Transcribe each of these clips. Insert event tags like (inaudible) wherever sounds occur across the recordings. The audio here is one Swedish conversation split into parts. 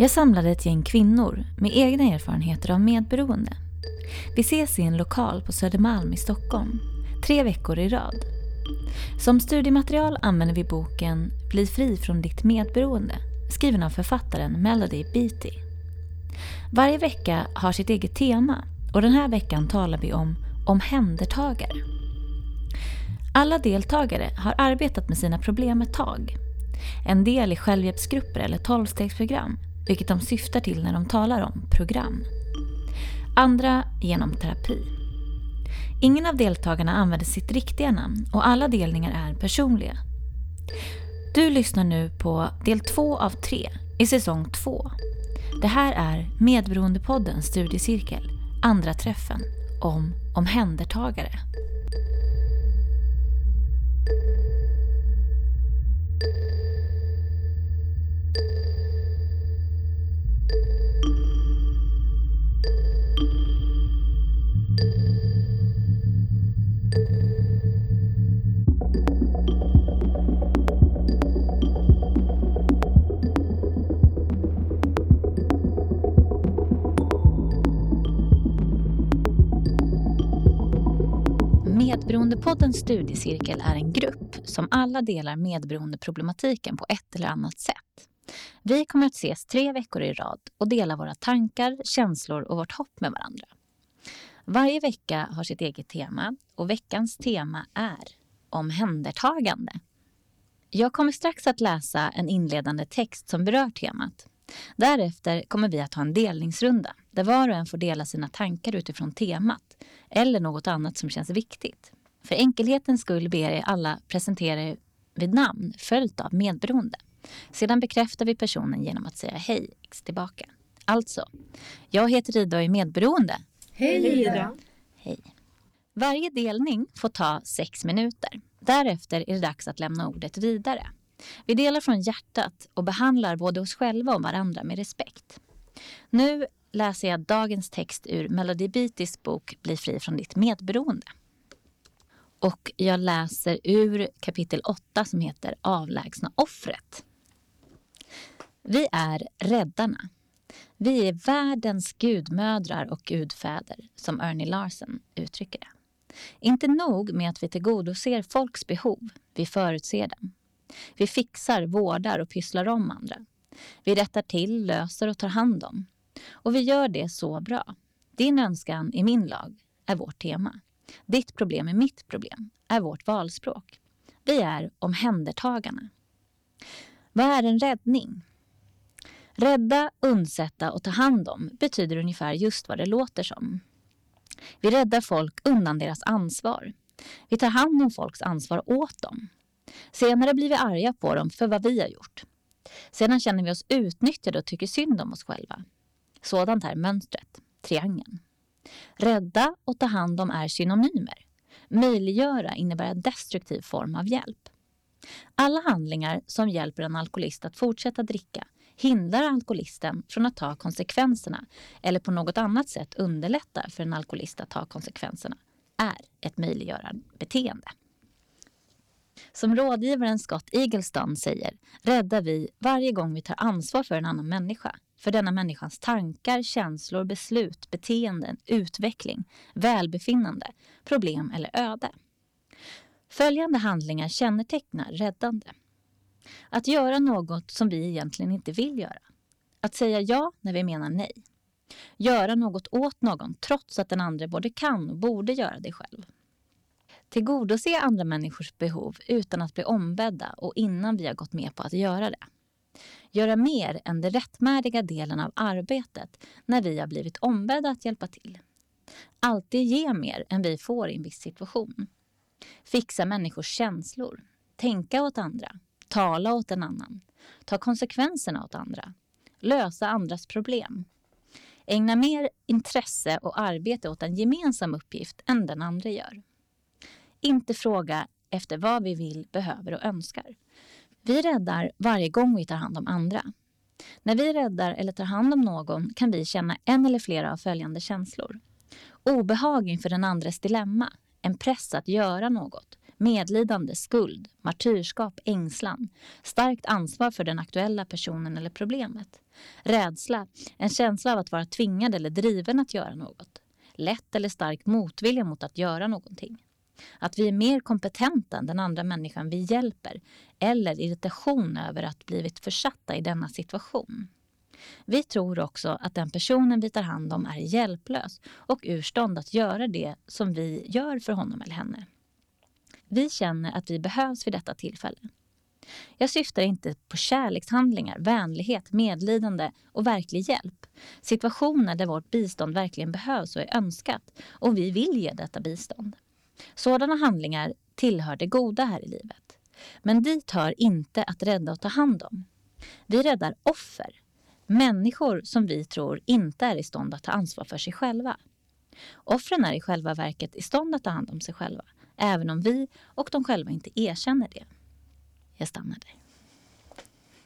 Jag samlade ett gäng kvinnor med egna erfarenheter av medberoende. Vi ses i en lokal på Södermalm i Stockholm, tre veckor i rad. Som studiematerial använder vi boken Bli fri från ditt medberoende, skriven av författaren Melody Beatty. Varje vecka har sitt eget tema och den här veckan talar vi om omhändertagare. Alla deltagare har arbetat med sina problem ett tag. En del i självhjälpsgrupper eller tolvstegsprogram, vilket de syftar till när de talar om program. Andra genom terapi. Ingen av deltagarna använder sitt riktiga namn och alla delningar är personliga. Du lyssnar nu på del två av tre i säsong två. Det här är Medberoendepodden studiecirkel, andra träffen, om omhändertagare. Medberoendepoddens studiecirkel är en grupp som alla delar medberoendeproblematiken på ett eller annat sätt. Vi kommer att ses tre veckor i rad och dela våra tankar, känslor och vårt hopp med varandra. Varje vecka har sitt eget tema och veckans tema är omhändertagande. Jag kommer strax att läsa en inledande text som berör temat. Därefter kommer vi att ha en delningsrunda där var och en får dela sina tankar utifrån temat eller något annat som känns viktigt. För enkelhetens skull ber jag alla presentera er vid namn följt av medberoende. Sedan bekräftar vi personen genom att säga hej tillbaka. Alltså, jag heter Ida och är medberoende. Hej Ida! Hej. Varje delning får ta sex minuter. Därefter är det dags att lämna ordet vidare. Vi delar från hjärtat och behandlar både oss själva och varandra med respekt. Nu läser jag dagens text ur Melody Beatys bok Bli fri från ditt medberoende. Och jag läser ur kapitel 8 som heter Avlägsna offret. Vi är räddarna. Vi är världens gudmödrar och gudfäder, som Ernie Larsen uttrycker det. Inte nog med att vi tillgodoser folks behov, vi förutser dem. Vi fixar, vårdar och pysslar om andra. Vi rättar till, löser och tar hand om. Och vi gör det så bra. Din önskan i min lag är vårt tema. Ditt problem är mitt problem, är vårt valspråk. Vi är omhändertagarna. Vad är en räddning? Rädda, undsätta och ta hand om betyder ungefär just vad det låter som. Vi räddar folk undan deras ansvar. Vi tar hand om folks ansvar åt dem. Senare blir vi arga på dem för vad vi har gjort. Sedan känner vi oss utnyttjade och tycker synd om oss själva. Sådant är mönstret, triangeln. Rädda och ta hand om är synonymer. Möjliggöra innebär en destruktiv form av hjälp. Alla handlingar som hjälper en alkoholist att fortsätta dricka hindrar alkoholisten från att ta konsekvenserna eller på något annat sätt underlättar för en alkoholist att ta konsekvenserna är ett möjliggörande beteende. Som rådgivaren Scott Eagleston säger räddar vi varje gång vi tar ansvar för en annan människa för denna människans tankar, känslor, beslut, beteenden, utveckling, välbefinnande, problem eller öde. Följande handlingar kännetecknar räddande. Att göra något som vi egentligen inte vill göra. Att säga ja när vi menar nej. Göra något åt någon trots att den andra både kan och borde göra det själv. Tillgodose andra människors behov utan att bli ombedda och innan vi har gått med på att göra det. Göra mer än den rättmätiga delen av arbetet när vi har blivit ombedda att hjälpa till. Alltid ge mer än vi får i en viss situation. Fixa människors känslor. Tänka åt andra. Tala åt en annan. Ta konsekvenserna åt andra. Lösa andras problem. Ägna mer intresse och arbete åt en gemensam uppgift än den andra gör. Inte fråga efter vad vi vill, behöver och önskar. Vi räddar varje gång vi tar hand om andra. När vi räddar eller tar hand om någon kan vi känna en eller flera av följande känslor. Obehag inför den andres dilemma, en press att göra något, medlidande, skuld, martyrskap, ängslan, starkt ansvar för den aktuella personen eller problemet, rädsla, en känsla av att vara tvingad eller driven att göra något, lätt eller stark motvilja mot att göra någonting. Att vi är mer kompetenta än den andra människan vi hjälper eller irritation över att blivit försatta i denna situation. Vi tror också att den personen vi tar hand om är hjälplös och ur stånd att göra det som vi gör för honom eller henne. Vi känner att vi behövs vid detta tillfälle. Jag syftar inte på kärlekshandlingar, vänlighet, medlidande och verklig hjälp. Situationer där vårt bistånd verkligen behövs och är önskat och vi vill ge detta bistånd. Sådana handlingar tillhör det goda här i livet. Men dit hör inte att rädda och ta hand om. Vi räddar offer, människor som vi tror inte är i stånd att ta ansvar för sig själva. Offren är i själva verket i stånd att ta hand om sig själva, även om vi och de själva inte erkänner det. Jag stannar där.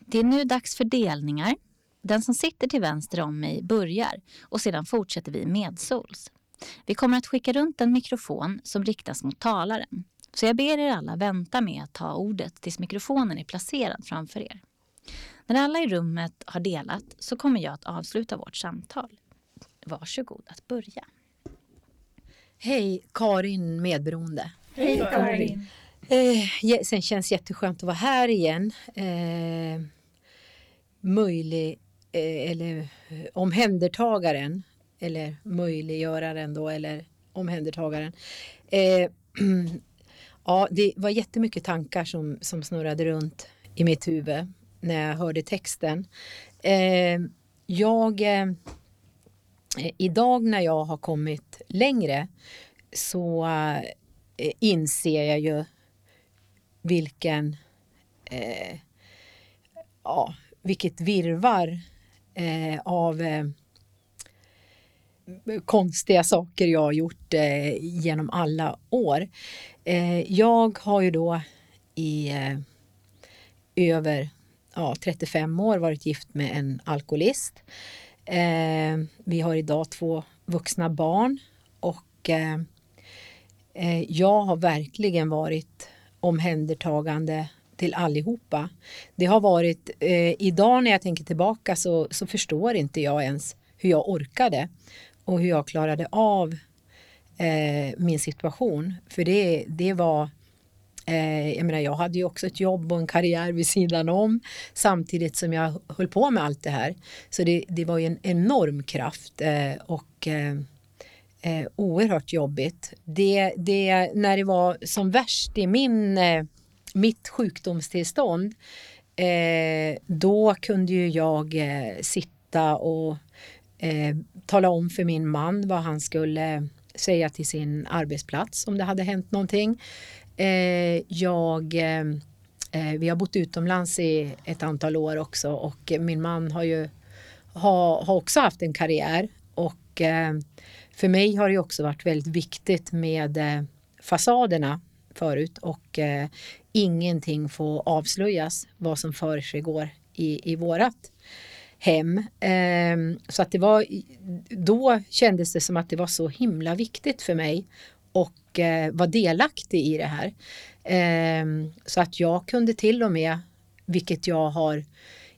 Det är nu dags för delningar. Den som sitter till vänster om mig börjar och sedan fortsätter vi medsols. Vi kommer att skicka runt en mikrofon som riktas mot talaren. Så jag ber er alla vänta med att ta ordet tills mikrofonen är placerad framför er. När alla i rummet har delat så kommer jag att avsluta vårt samtal. Varsågod att börja. Hej, Karin Medberoende. Hej Karin. Eh, sen känns jätteskönt att vara här igen. Eh, möjlig, eh, eller eh, omhändertagaren eller möjliggöraren då, eller omhändertagaren. Eh, (clears throat) ja, det var jättemycket tankar som, som snurrade runt i mitt huvud när jag hörde texten. Eh, jag, eh, idag när jag har kommit längre så eh, inser jag ju vilken, eh, ja, vilket virvar eh, av eh, konstiga saker jag har gjort eh, genom alla år. Eh, jag har ju då i eh, över ja, 35 år varit gift med en alkoholist. Eh, vi har idag två vuxna barn och eh, eh, jag har verkligen varit omhändertagande till allihopa. Det har varit, eh, idag när jag tänker tillbaka så, så förstår inte jag ens hur jag orkade och hur jag klarade av eh, min situation. För det, det var... Eh, jag menar, jag hade ju också ett jobb och en karriär vid sidan om samtidigt som jag höll på med allt det här. Så det, det var ju en enorm kraft eh, och eh, eh oerhört jobbigt. Det, det, när det var som värst i min, eh, mitt sjukdomstillstånd eh, då kunde ju jag eh, sitta och eh, tala om för min man vad han skulle säga till sin arbetsplats om det hade hänt någonting. Eh, jag, eh, eh, vi har bott utomlands i ett antal år också och min man har ju har, har också haft en karriär och eh, för mig har det också varit väldigt viktigt med eh, fasaderna förut och eh, ingenting får avslöjas vad som försiggår i, i vårat hem. Ehm, så att det var, då kändes det som att det var så himla viktigt för mig och var vara delaktig i det här. Ehm, så att jag kunde till och med, vilket jag har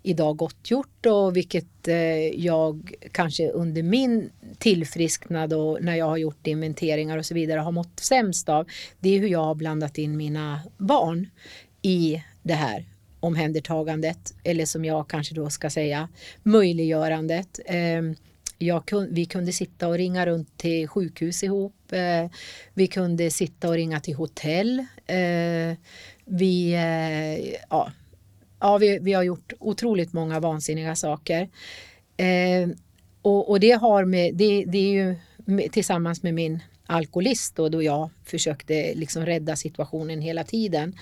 idag gottgjort och vilket eh, jag kanske under min tillfrisknad och när jag har gjort inventeringar och så vidare har mått sämst av. Det är hur jag har blandat in mina barn i det här omhändertagandet eller som jag kanske då ska säga möjliggörandet. Ehm, jag, vi kunde sitta och ringa runt till sjukhus ihop. Eh, vi kunde sitta och ringa till hotell. Eh, vi, eh, ja, ja, vi, vi har gjort otroligt många vansinniga saker. Ehm, och, och det har med, det, det är ju tillsammans med min alkoholist och då jag försökte liksom rädda situationen hela tiden.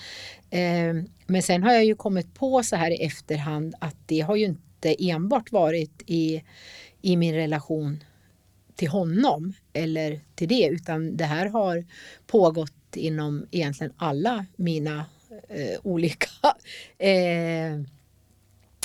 Ehm, men sen har jag ju kommit på så här i efterhand att det har ju inte enbart varit i, i min relation till honom eller till det utan det här har pågått inom egentligen alla mina eh, olika (laughs) eh,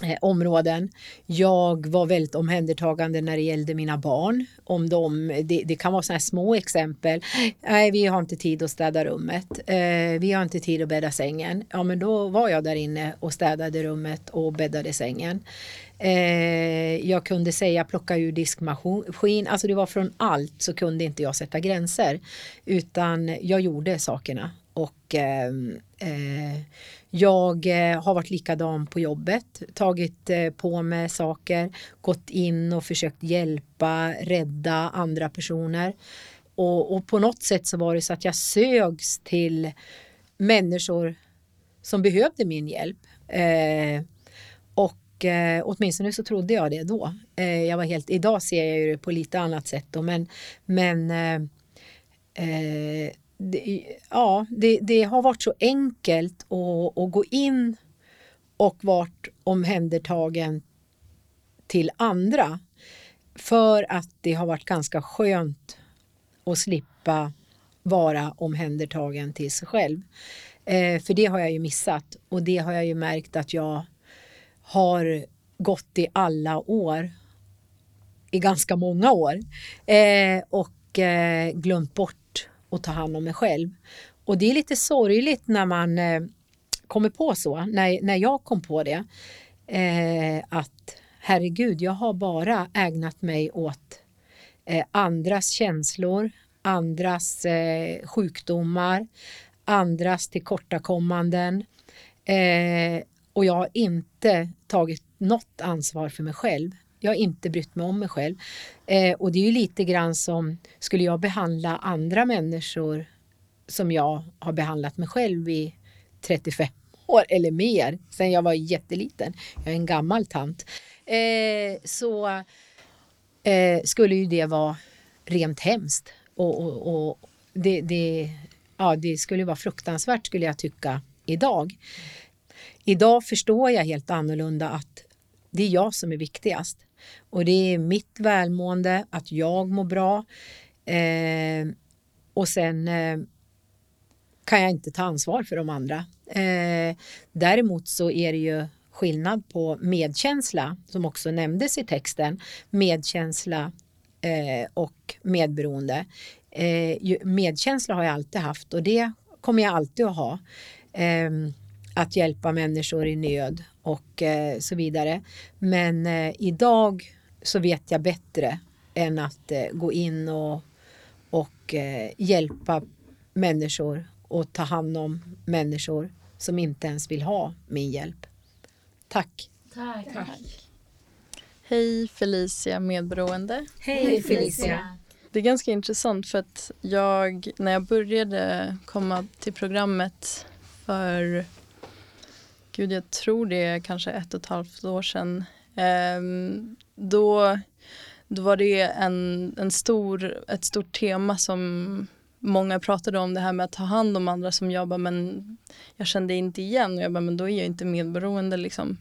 eh, områden. Jag var väldigt omhändertagande när det gällde mina barn. Om de, det, det kan vara sådana här små exempel. Nej, vi har inte tid att städa rummet. Eh, vi har inte tid att bädda sängen. Ja, men då var jag där inne och städade rummet och bäddade sängen. Eh, jag kunde säga plocka ur diskmaskin. Alltså det var från allt så kunde inte jag sätta gränser. Utan jag gjorde sakerna. Och ehm, eh, eh, jag eh, har varit likadan på jobbet, tagit eh, på mig saker, gått in och försökt hjälpa, rädda andra personer. Och, och på något sätt så var det så att jag sögs till människor som behövde min hjälp. Eh, och eh, åtminstone så trodde jag det då. Eh, jag var helt, idag ser jag det på lite annat sätt då, men, men eh, eh det, ja, det, det, har varit så enkelt att, att gå in och varit omhändertagen till andra för att det har varit ganska skönt att slippa vara omhändertagen till sig själv. Eh, för det har jag ju missat och det har jag ju märkt att jag har gått i alla år, i ganska många år eh, och eh, glömt bort och ta hand om mig själv. Och det är lite sorgligt när man eh, kommer på så, när, när jag kom på det, eh, att herregud, jag har bara ägnat mig åt eh, andras känslor, andras eh, sjukdomar, andras tillkortakommanden eh, och jag har inte tagit något ansvar för mig själv. Jag har inte brytt mig om mig själv. Eh, och det är ju lite grann som, skulle jag behandla andra människor som jag har behandlat mig själv i 35 år eller mer, sen jag var jätteliten. Jag är en gammal tant. Eh, så eh, skulle ju det vara rent hemskt. Och, och, och det, det, ja, det skulle vara fruktansvärt skulle jag tycka idag. Idag förstår jag helt annorlunda att det är jag som är viktigast. Och det är mitt välmående, att jag mår bra. Eh, och sen eh, kan jag inte ta ansvar för de andra. Eh, däremot så är det ju skillnad på medkänsla, som också nämndes i texten, medkänsla eh, och medberoende. Eh, medkänsla har jag alltid haft och det kommer jag alltid att ha. Eh, att hjälpa människor i nöd och eh, så vidare. Men eh, idag så vet jag bättre än att eh, gå in och, och eh, hjälpa människor och ta hand om människor som inte ens vill ha min hjälp. Tack. Tack. Tack. Hej Felicia medberoende. Hej Felicia. Det är ganska intressant för att jag när jag började komma till programmet för gud jag tror det är kanske ett och ett halvt år sedan. Um, då, då var det en, en stor, ett stort tema som många pratade om det här med att ta hand om andra som jobbar men jag kände inte igen och jag bara men då är jag inte medberoende liksom.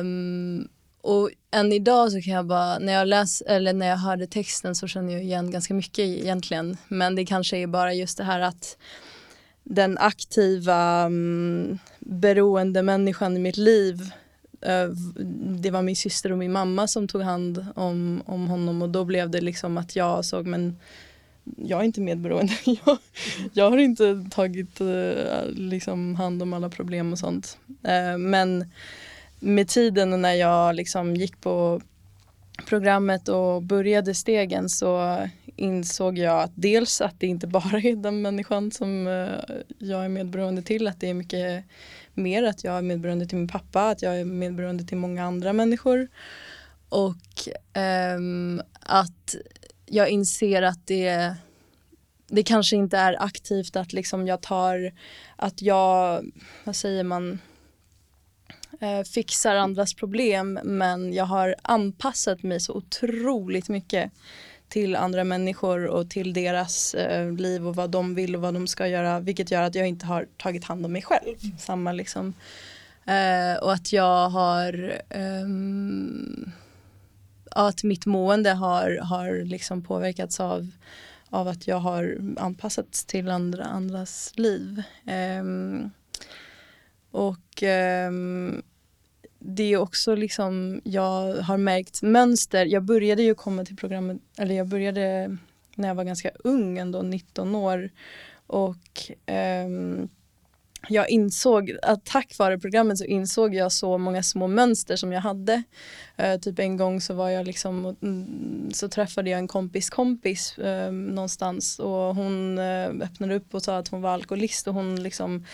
Um, och än idag så kan jag bara, när jag läs eller när jag hörde texten så känner jag igen ganska mycket egentligen. Men det kanske är bara just det här att den aktiva um, beroende människan i mitt liv eh, det var min syster och min mamma som tog hand om, om honom och då blev det liksom att jag såg men jag är inte medberoende. (laughs) jag, jag har inte tagit eh, liksom hand om alla problem och sånt. Eh, men med tiden när jag liksom gick på programmet och började stegen så insåg jag att dels att det inte bara är den människan som eh, jag är medberoende till, att det är mycket mer, att jag är medberoende till min pappa, att jag är medberoende till många andra människor. Och um, att jag inser att det, det kanske inte är aktivt att liksom jag tar, att jag, vad säger man, eh, fixar andras problem men jag har anpassat mig så otroligt mycket till andra människor och till deras eh, liv och vad de vill och vad de ska göra vilket gör att jag inte har tagit hand om mig själv. Mm. Samma liksom. Eh, och att jag har um, att mitt mående har, har liksom påverkats av, av att jag har anpassats till andra, andras liv. Eh, och ehm, det är också liksom, jag har märkt mönster. Jag började ju komma till programmet, eller jag började när jag var ganska ung, ändå 19 år. Och um, jag insåg att tack vare programmet så insåg jag så många små mönster som jag hade. Uh, typ en gång så var jag liksom mm, så träffade jag en kompis kompis uh, någonstans och hon uh, öppnade upp och sa att hon var alkoholist och hon liksom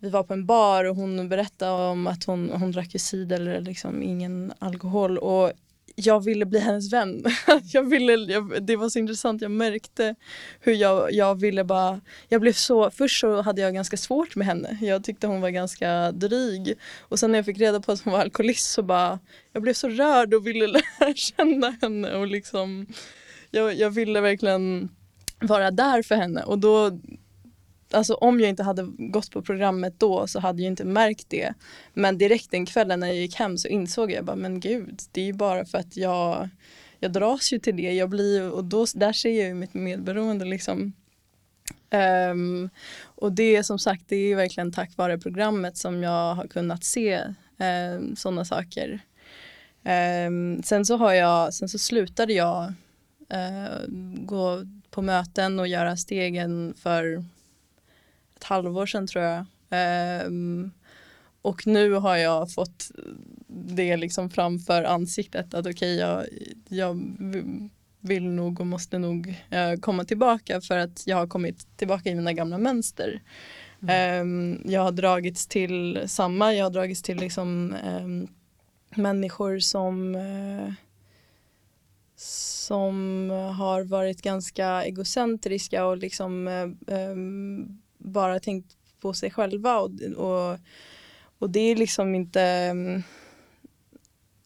vi var på en bar och hon berättade om att hon, hon drack ju cider eller liksom ingen alkohol och jag ville bli hennes vän. (laughs) jag ville, jag, det var så intressant, jag märkte hur jag, jag ville bara, jag blev så, först så hade jag ganska svårt med henne. Jag tyckte hon var ganska dryg. Och sen när jag fick reda på att hon var alkoholist så bara, jag blev så rörd och ville (laughs) lära känna henne och liksom, jag, jag ville verkligen vara där för henne och då Alltså om jag inte hade gått på programmet då så hade jag inte märkt det. Men direkt den kvällen när jag gick hem så insåg jag bara men gud det är ju bara för att jag jag dras ju till det. Jag blir, och då, där ser jag ju mitt medberoende liksom. Um, och det är som sagt, det är verkligen tack vare programmet som jag har kunnat se um, sådana saker. Um, sen så har jag, sen så slutade jag uh, gå på möten och göra stegen för ett halvår sedan tror jag. Um, och nu har jag fått det liksom framför ansiktet att okej okay, jag, jag vill nog och måste nog uh, komma tillbaka för att jag har kommit tillbaka i mina gamla mönster. Mm. Um, jag har dragits till samma, jag har dragits till liksom um, människor som uh, som har varit ganska egocentriska och liksom um, bara tänkt på sig själva och, och, och det är liksom inte mm,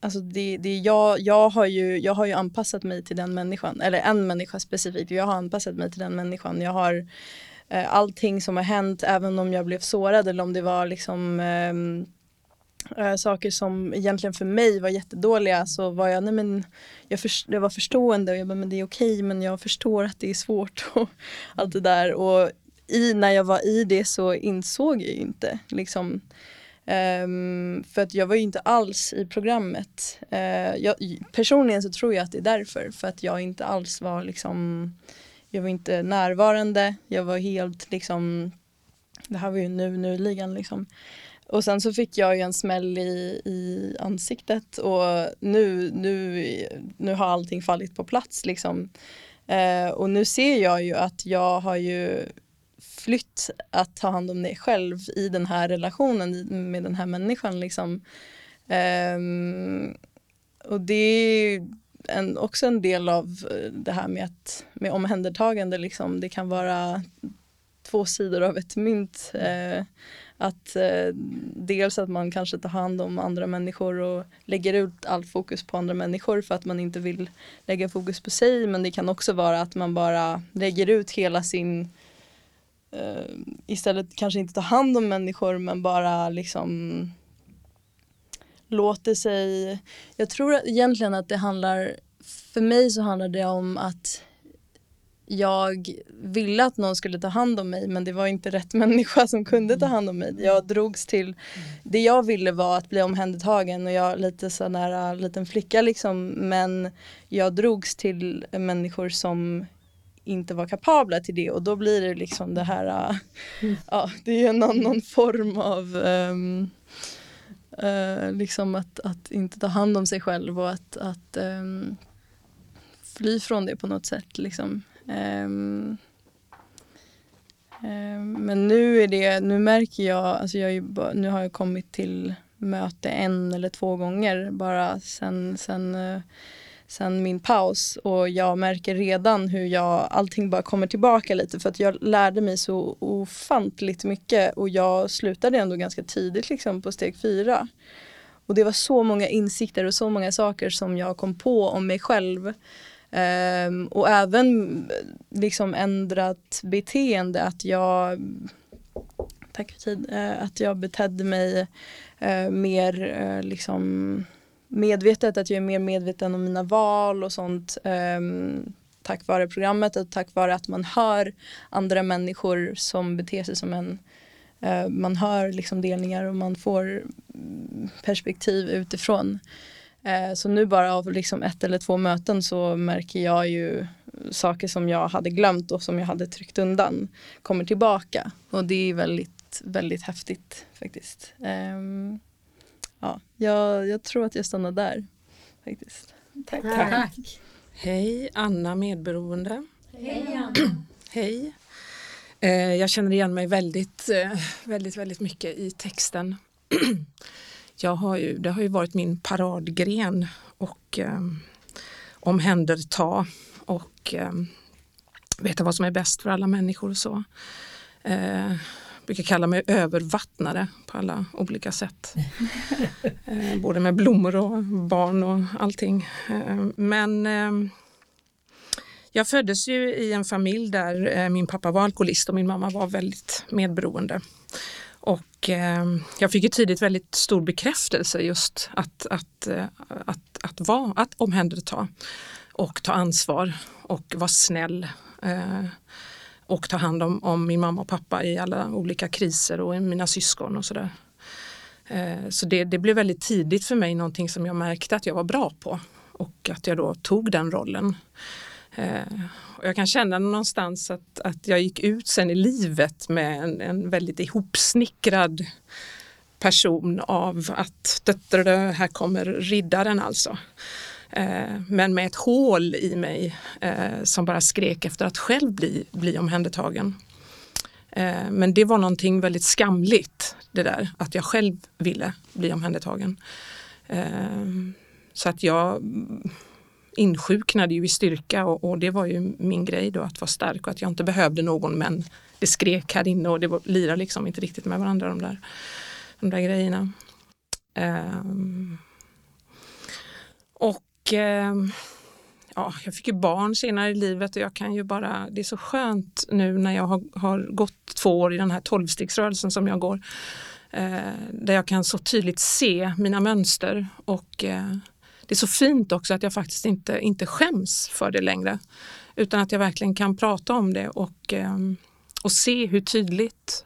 Alltså det, det, jag, jag, har ju, jag har ju anpassat mig till den människan, eller en människa specifikt. Jag har anpassat mig till den människan. Jag har eh, allting som har hänt, även om jag blev sårad eller om det var liksom ehm, eh, äh, saker som egentligen för mig var jättedåliga så var jag, nej men jag, för, jag var förstående och jag bara, men det är okej men jag förstår att det är svårt (laughs) och allt det där och i, när jag var i det så insåg jag ju inte liksom um, för att jag var ju inte alls i programmet. Uh, jag, personligen så tror jag att det är därför. För att jag inte alls var liksom Jag var inte närvarande. Jag var helt liksom Det här var ju nu, nu-ligan liksom. Och sen så fick jag ju en smäll i, i ansiktet och nu, nu, nu har allting fallit på plats liksom. Eh, och nu ser jag ju att jag har ju flytt att ta hand om dig själv i den här relationen med den här människan. Liksom. Um, och det är en, också en del av eh, det här med, att, med omhändertagande. Liksom. Det kan vara två sidor av ett mynt. Eh, att eh, dels att man kanske tar hand om andra människor och lägger ut all fokus på andra människor för att man inte vill lägga fokus på sig. Men det kan också vara att man bara lägger ut hela sin uh, istället kanske inte tar hand om människor men bara liksom låter sig, jag tror egentligen att det handlar, för mig så handlar det om att jag ville att någon skulle ta hand om mig men det var inte rätt (laughs) människa som kunde ta hand om mig. Jag drogs till, det jag ville var att bli omhändertagen och jag lite sån där äh, liten flicka liksom men jag drogs till människor som inte var kapabla till det och då blir det liksom det här, mm. ja det är någon, någon form av um, uh, liksom att, att inte ta hand om sig själv och att, att um, fly från det på något sätt liksom. Um, men nu är det, nu märker jag, alltså jag ju, nu har jag kommit till möte en eller två gånger bara sen, sen uh, sen min paus och jag märker redan hur jag, allting bara kommer tillbaka lite för att jag lärde mig så ofantligt mycket och jag slutade ändå ganska tidigt liksom på steg fyra. Och det var så många insikter och så många saker som jag kom på om mig själv. Um, och även liksom ändrat beteende att jag Tack för tid. Uh, att jag betedde mig uh, mer uh, liksom medvetet, att jag är mer medveten om mina val och sånt um, tack vare programmet och tack vare att man hör andra människor som beter sig som en uh, man hör liksom delningar och man får mm, perspektiv utifrån. Uh, så nu bara av liksom ett eller två möten så märker jag ju saker som jag hade glömt och som jag hade tryckt undan kommer tillbaka. Och det är väldigt, väldigt häftigt faktiskt. Um, ja, jag, jag tror att jag stannar där faktiskt. Tack. Tack. Hej, Anna medberoende. Hej Anna. (clears throat) Hej. Eh, jag känner igen mig väldigt, eh, väldigt, väldigt mycket i texten. (clears throat) jag har ju, det har ju varit min paradgren och eh, omhänderta och eh, veta vad som är bäst för alla människor och så. Brukar kalla mig övervattnare på alla olika sätt. (laughs) eh, både med blommor och barn och allting. Eh, men eh, jag föddes ju i en familj där min pappa var alkoholist och min mamma var väldigt medberoende. Och jag fick ju tidigt väldigt stor bekräftelse just att, att, att, att, att, vara, att omhänderta och ta ansvar och vara snäll och ta hand om, om, min mamma och pappa i alla olika kriser och mina syskon och sådär. Eh, så det, det, blev väldigt tidigt för mig någonting som jag märkte att jag var bra på och att jag då tog den rollen. Eh, och jag kan känna någonstans att, att jag gick ut sen i livet med en, en väldigt ihopsnickrad person av att här kommer riddaren alltså. Eh, men med ett hål i mig eh, som bara skrek efter att själv bli, bli omhändertagen. Eh, men det var någonting väldigt skamligt det där att jag själv ville bli omhändertagen. Eh, så att jag insjuknade ju i styrka och, och, det var ju min grej då att vara stark och att jag inte behövde någon men det skrek här inne och det var, lirade liksom inte riktigt med varandra de där, de där grejerna. Um, och Ehm, ja, jag fick ju barn senare i livet och jag kan ju bara, det är så skönt nu när jag har, har gått två år i den här tolvstegsrörelsen som jag går. Eh, där jag kan så tydligt se mina mönster och eh, det är så fint också att jag faktiskt inte, inte skäms för det längre. Utan att jag verkligen kan prata om det och, eh, och se hur tydligt,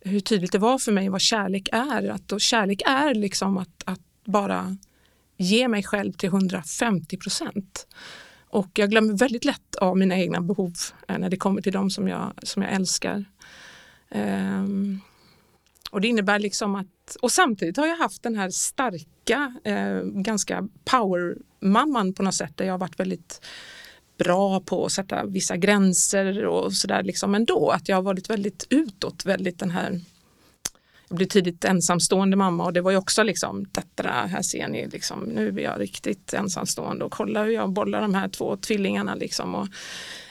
hur tydligt det var för mig vad kärlek är. Att, kärlek är liksom att, att bara ge mig själv till 150 procent. Och jag glömmer väldigt lätt av mina egna behov eh, när det kommer till dem som jag, som jag älskar. Um, och det innebär liksom att, och samtidigt har jag haft den här starka, eh, ganska power-mamman på något sätt där jag har varit väldigt bra på att sätta vissa gränser och sådär liksom ändå. Att jag har varit väldigt utåt, väldigt den här jag blev tidigt ensamstående mamma och det var ju också liksom, detta här ser ni, liksom, nu är jag riktigt ensamstående och kolla hur jag bollar de här två tvillingarna. Liksom. Och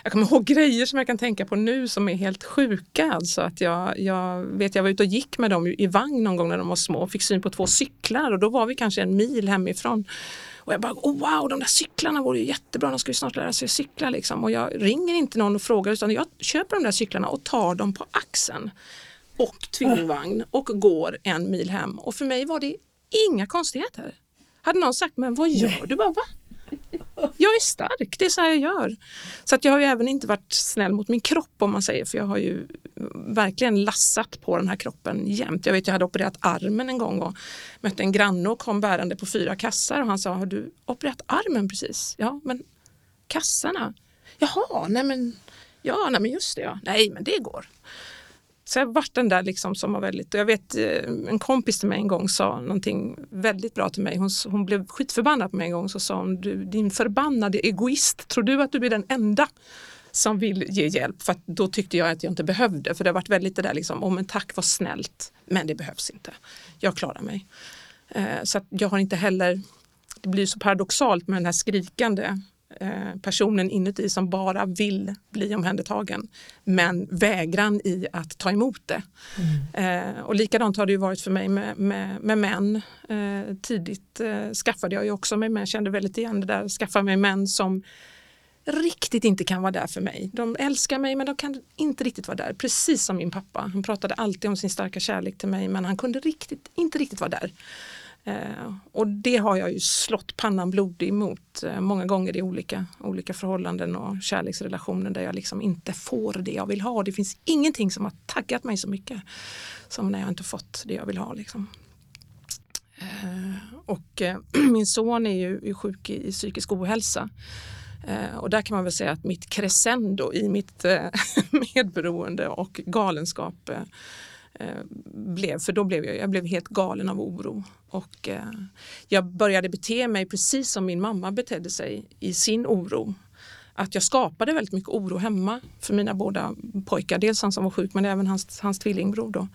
jag kommer ihåg grejer som jag kan tänka på nu som är helt sjuka. Alltså att jag, jag, vet, jag var ute och gick med dem i vagn någon gång när de var små och fick syn på två cyklar och då var vi kanske en mil hemifrån. Och jag bara, oh, wow, de där cyklarna vore ju jättebra, de ska ju snart lära sig cykla. Liksom. Och jag ringer inte någon och frågar utan jag köper de där cyklarna och tar dem på axeln och tvillingvagn och går en mil hem. Och för mig var det inga konstigheter. Hade någon sagt, men vad gör du? Bara, Va? Jag är stark, det är så här jag gör. Så att jag har ju även inte varit snäll mot min kropp om man säger, för jag har ju verkligen lassat på den här kroppen jämt. Jag vet, jag hade opererat armen en gång och mötte en granne och kom bärande på fyra kassar och han sa, har du opererat armen precis? Ja, men kassarna? Jaha, nej men, ja, nej men just det ja, nej men det går. Så jag varit den där liksom som var väldigt, jag vet eh, en kompis till mig en gång sa någonting väldigt bra till mig. Hon, hon blev skitförbannad på mig en gång så sa hon, du, din förbannade egoist, tror du att du blir den enda som vill ge hjälp? För då tyckte jag att jag inte behövde, för det har varit väldigt det där liksom, om en tack var snällt, men det behövs inte. Jag klarar mig. Eh, så jag har inte heller, det blir så paradoxalt med den här skrikande personen inuti som bara vill bli omhändertagen men vägran i att ta emot det. Mm. Eh, och likadant har det ju varit för mig med, med, med män. Eh, tidigt eh, skaffade jag ju också mig med, kände väldigt igen det där, skaffa mig män som riktigt inte kan vara där för mig. De älskar mig men de kan inte riktigt vara där. Precis som min pappa. Han pratade alltid om sin starka kärlek till mig men han kunde riktigt, inte riktigt vara där. Eh, och det har jag ju slått pannan blodig mot eh, många gånger i olika, olika förhållanden och kärleksrelationer där jag liksom inte får det jag vill ha. Det finns ingenting som har taggat mig så mycket som när jag inte fått det jag vill ha. Liksom. Eh, och eh, (clears throat) min son är ju sjuk i psykisk ohälsa. Eh, och där kan man väl säga att mitt crescendo i mitt (laughs) medberoende och galenskap Eh, blev, för då blev jag, jag blev helt galen av oro. Och eh, jag började bete mig precis som min mamma betedde sig i sin oro att jag skapade väldigt mycket oro hemma för mina båda pojkar. Dels han som var sjuk men även hans, hans tvillingbror. Då.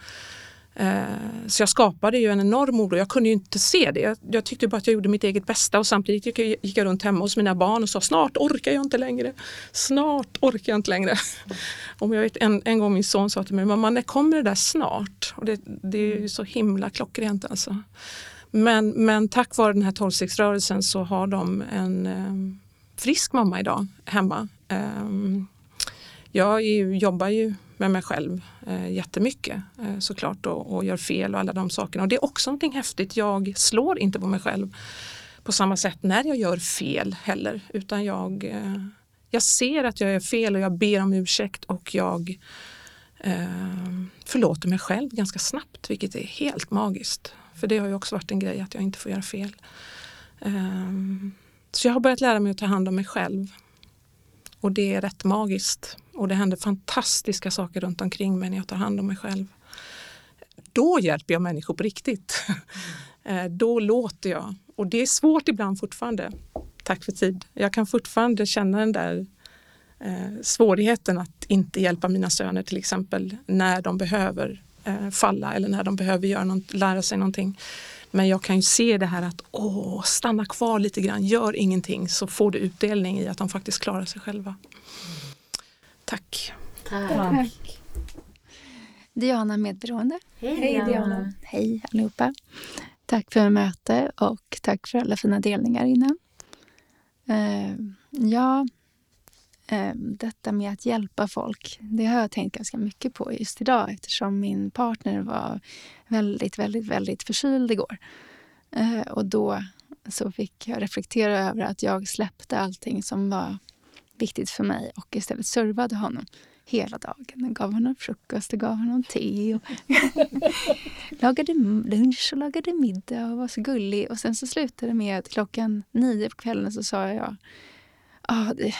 Eh, så jag skapade ju en enorm oro. Jag kunde ju inte se det. Jag, tyckte bara att jag gjorde mitt eget bästa och samtidigt gick jag, gick jag runt hemma hos mina barn och sa snart orkar jag inte längre. Snart orkar jag inte längre. (laughs) Och jag vet, en, en gång min son sa till mig, mamma när kommer det där snart? Och det, det är ju så himla klockrent alltså. Men, men tack vare den här tolvstegsrörelsen så har de en eh, frisk mamma idag hemma. Eh, jag jobbar ju med mig själv eh, jättemycket eh, såklart och, och gör fel och alla de sakerna. Och det är också någonting häftigt. Jag slår inte på mig själv på samma sätt när jag gör fel heller utan jag, eh, jag ser att jag gör fel och jag ber om ursäkt och jag eh, förlåter mig själv ganska snabbt vilket är helt magiskt. För det har ju också varit en grej att jag inte får göra fel. Ehm, så jag har börjat lära mig att ta hand om mig själv. Och det är rätt magiskt. Och det händer fantastiska saker runt omkring mig när jag tar hand om mig själv. Då hjälper jag människor på riktigt. Eh, då låter jag. Och det är svårt ibland fortfarande. Tack för tid. Jag kan fortfarande känna den där eh, svårigheten att inte hjälpa mina söner till exempel när de behöver eh, falla eller när de behöver göra något, lära sig någonting. Men jag kan ju se det här att åh, stanna kvar lite grann, gör ingenting så får du utdelning i att de faktiskt klarar sig själva. Tack. Tack. Diana Medberoende. Hej, Hej Diana. Hej allihopa. Tack för möte och tack för alla fina delningar innan. Uh, ja, uh, detta med att hjälpa folk, det har jag tänkt ganska mycket på just idag eftersom min partner var väldigt, väldigt, väldigt förkyld igår. Uh, och då så fick jag reflektera över att jag släppte allting som var viktigt för mig och istället servade honom hela dagen. Jag gav honom frukost, och gav honom te och (laughs) lagade lunch och lagade middag och var så gullig. Och sen så slutade det med att klockan nio på kvällen så sa jag ah, det,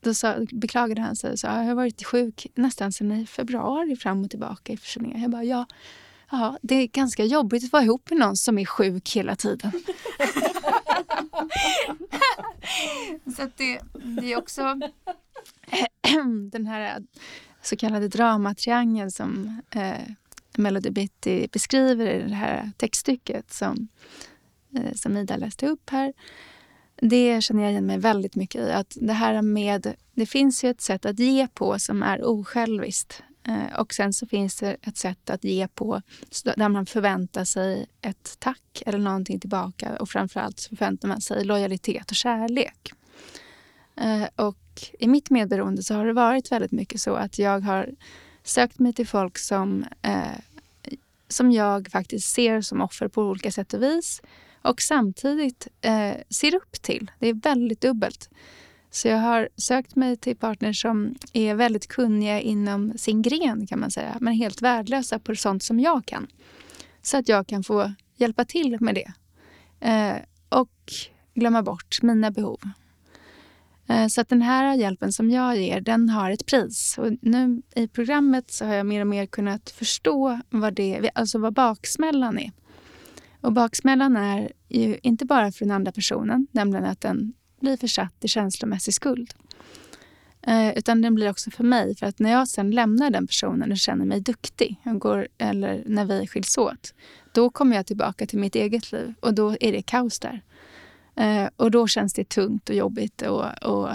då sa, beklagade han sig och sa jag har varit sjuk nästan sedan i februari fram och tillbaka i förkylningar. Jag bara ja, ja, det är ganska jobbigt att vara ihop med någon som är sjuk hela tiden. (laughs) så det, det är också (clears throat) den här så kallade dramatriangeln som eh, Melody Bitty beskriver i det här textstycket som, eh, som Ida läste upp här. Det känner jag igen mig väldigt mycket i. Att det här med, det finns ju ett sätt att ge på som är osjälviskt. Eh, och sen så finns det ett sätt att ge på där man förväntar sig ett tack eller någonting tillbaka. Och framförallt så förväntar man sig lojalitet och kärlek. Eh, och i mitt medberoende så har det varit väldigt mycket så att jag har sökt mig till folk som, eh, som jag faktiskt ser som offer på olika sätt och vis och samtidigt eh, ser upp till. Det är väldigt dubbelt. Så jag har sökt mig till partners som är väldigt kunniga inom sin gren kan man säga, men helt värdelösa på sånt som jag kan. Så att jag kan få hjälpa till med det. Eh, och glömma bort mina behov. Eh, så att den här hjälpen som jag ger, den har ett pris. Och nu i programmet så har jag mer och mer kunnat förstå vad, det, alltså vad baksmällan är. Och baksmällan är ju inte bara för den andra personen, nämligen att den blir försatt i känslomässig skuld. Eh, utan den blir också för mig. För att när jag sen lämnar den personen och känner mig duktig, går, eller när vi skiljs åt, då kommer jag tillbaka till mitt eget liv och då är det kaos där. Eh, och då känns det tungt och jobbigt att och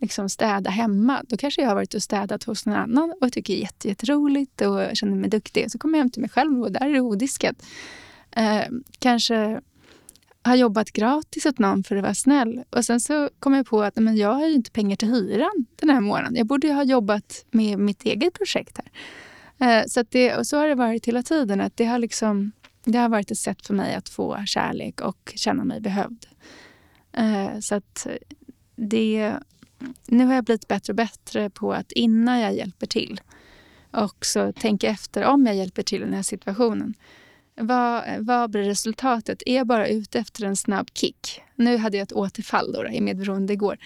liksom städa hemma. Då kanske jag har varit och städat hos någon annan och tycker det är jätte, jätteroligt och känner mig duktig. Så kommer jag hem till mig själv och där är det odiskat. Eh, kanske har jobbat gratis åt någon för att vara snäll. Och sen så kom jag på att men jag har ju inte pengar till hyran den här månaden. Jag borde ha jobbat med mitt eget projekt här. Eh, så, det, och så har det varit hela tiden. att det har, liksom, det har varit ett sätt för mig att få kärlek och känna mig behövd. Eh, så att det... Nu har jag blivit bättre och bättre på att innan jag hjälper till också tänka efter om jag hjälper till i den här situationen vad, vad blir resultatet? Är jag bara ute efter en snabb kick? Nu hade jag ett återfall då, i medberoende igår.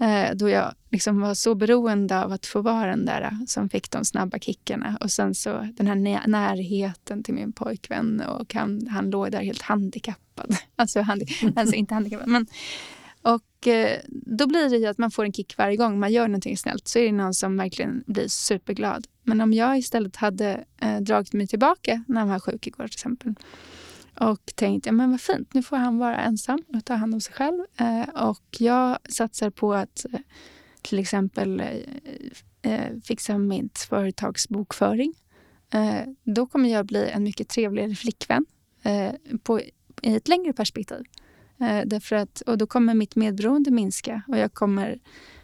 Eh, då jag liksom var så beroende av att få vara den där eh, som fick de snabba kickarna. Och sen så den här närheten till min pojkvän och han, han låg där helt handikappad. (laughs) Alltså, handi alltså inte handikappad, men och eh, då blir det ju att man får en kick varje gång man gör någonting snällt. Så är det någon som verkligen blir superglad. Men om jag istället hade eh, dragit mig tillbaka när han var sjuk igår till exempel och tänkt ja, men vad fint, nu får han vara ensam och ta hand om sig själv. Eh, och jag satsar på att eh, till exempel eh, eh, fixa mitt företags bokföring. Då kommer jag bli en mycket trevligare flickvän på, i ett längre perspektiv. Eh, därför att, och då kommer mitt medberoende minska och jag kommer,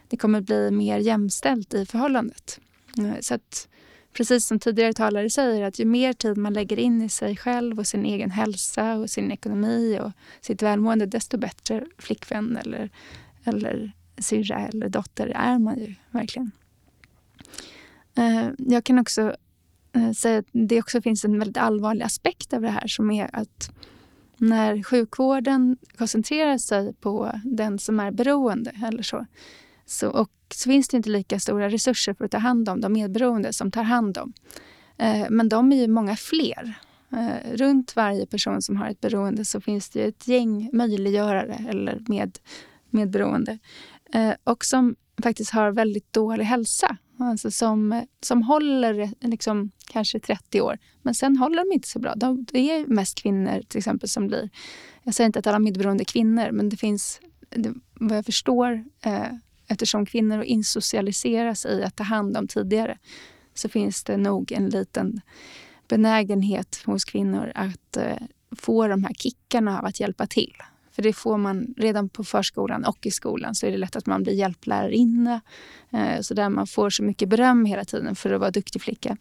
det kommer bli mer jämställt i förhållandet. Eh, så att precis som tidigare talare säger, att ju mer tid man lägger in i sig själv och sin egen hälsa och sin ekonomi och sitt välmående, desto bättre flickvän eller, eller syrra eller dotter är man ju verkligen. Eh, jag kan också säga att det också finns en väldigt allvarlig aspekt av det här som är att när sjukvården koncentrerar sig på den som är beroende eller så, så, och så finns det inte lika stora resurser för att ta hand om de medberoende som tar hand om. Eh, men de är ju många fler. Eh, runt varje person som har ett beroende så finns det ett gäng möjliggörare eller med, medberoende. Eh, och som faktiskt har väldigt dålig hälsa. Alltså som, som håller liksom, kanske 30 år, men sen håller de inte så bra. De, det är mest kvinnor till exempel som blir... Jag säger inte att alla medberoende är kvinnor, men det finns det, vad jag förstår eh, eftersom kvinnor insocialiseras i att ta hand om tidigare så finns det nog en liten benägenhet hos kvinnor att eh, få de här kickarna av att hjälpa till. För det får man redan på förskolan och i skolan så är det lätt att man blir hjälplärarinna. Eh, så där man får så mycket beröm hela tiden för att vara duktig flicka.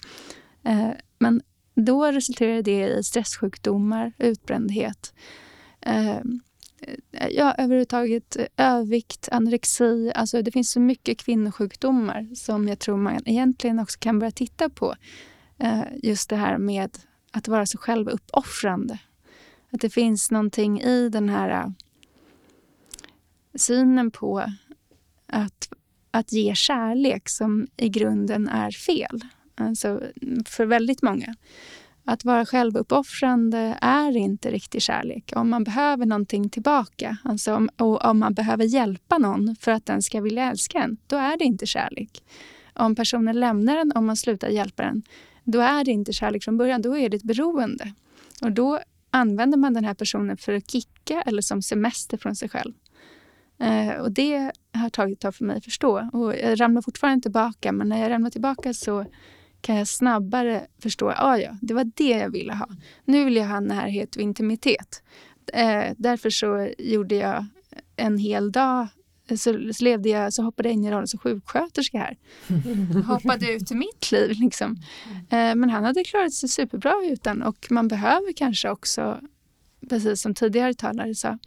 Eh, men då resulterar det i stresssjukdomar, utbrändhet. Eh, ja, överhuvudtaget övervikt, anorexi. Alltså det finns så mycket kvinnosjukdomar som jag tror man egentligen också kan börja titta på. Just det här med att vara så självuppoffrande. Att det finns någonting i den här äh, synen på att, att ge kärlek som i grunden är fel. Alltså för väldigt många. Att vara självuppoffrande är inte riktig kärlek. Om man behöver någonting tillbaka, alltså om, och om man behöver hjälpa någon för att den ska vilja älska en, då är det inte kärlek. Om personen lämnar en, om man slutar hjälpa den, då är det inte kärlek från början. Då är det ett beroende. Och då använder man den här personen för att kicka eller som semester från sig själv. Eh, och det har tagit ett tag för mig att förstå. Och jag ramlar fortfarande tillbaka, men när jag ramlar tillbaka så kan jag snabbare förstå att ah, ja, det var det jag ville ha. Nu vill jag ha närhet och intimitet. Eh, därför så gjorde jag en hel dag så, så, levde jag, så hoppade jag in i rollen som sjuksköterska här. (laughs) hoppade ut i mitt liv. Liksom. Eh, men han hade klarat sig superbra utan. Och man behöver kanske också, precis som tidigare talare sa,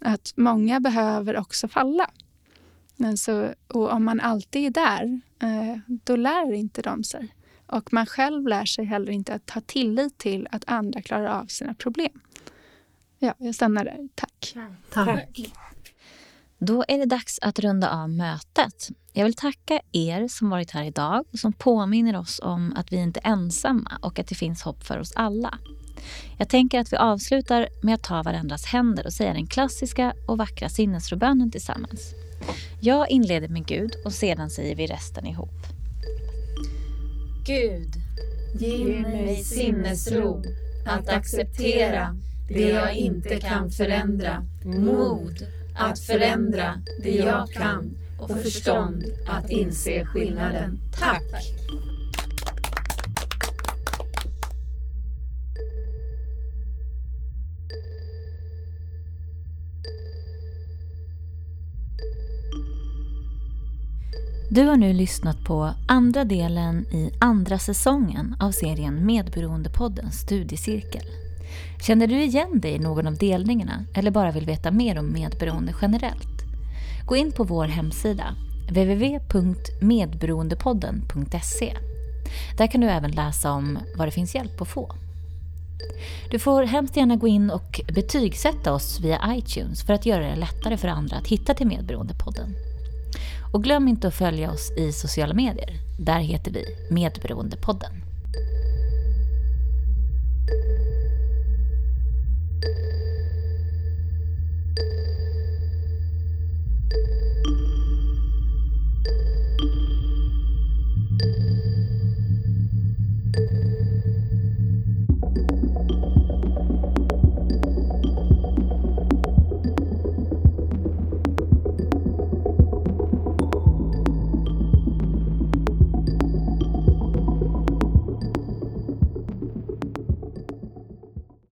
att många behöver också falla. Alltså, och om man alltid är där, eh, då lär inte de sig. Och man själv lär sig heller inte att ha tillit till att andra klarar av sina problem. Ja, jag stannar där. Tack. Tack. Då är det dags att runda av mötet. Jag vill tacka er som varit här idag och som påminner oss om att vi inte är ensamma och att det finns hopp för oss alla. Jag tänker att vi avslutar med att ta varandras händer och säga den klassiska och vackra sinnesrobönen tillsammans. Jag inleder med Gud och sedan säger vi resten ihop. Gud, ge mig sinnesro att acceptera det jag inte kan förändra, mod att förändra det jag kan och förstånd att inse skillnaden. Tack! Du har nu lyssnat på andra delen i andra säsongen av serien Medberoendepoddens studiecirkel. Känner du igen dig i någon av delningarna eller bara vill veta mer om medberoende generellt? Gå in på vår hemsida www.medberoendepodden.se. Där kan du även läsa om var det finns hjälp att få. Du får hemskt gärna gå in och betygsätta oss via iTunes för att göra det lättare för andra att hitta till Medberoendepodden. Och glöm inte att följa oss i sociala medier. Där heter vi Medberoendepodden.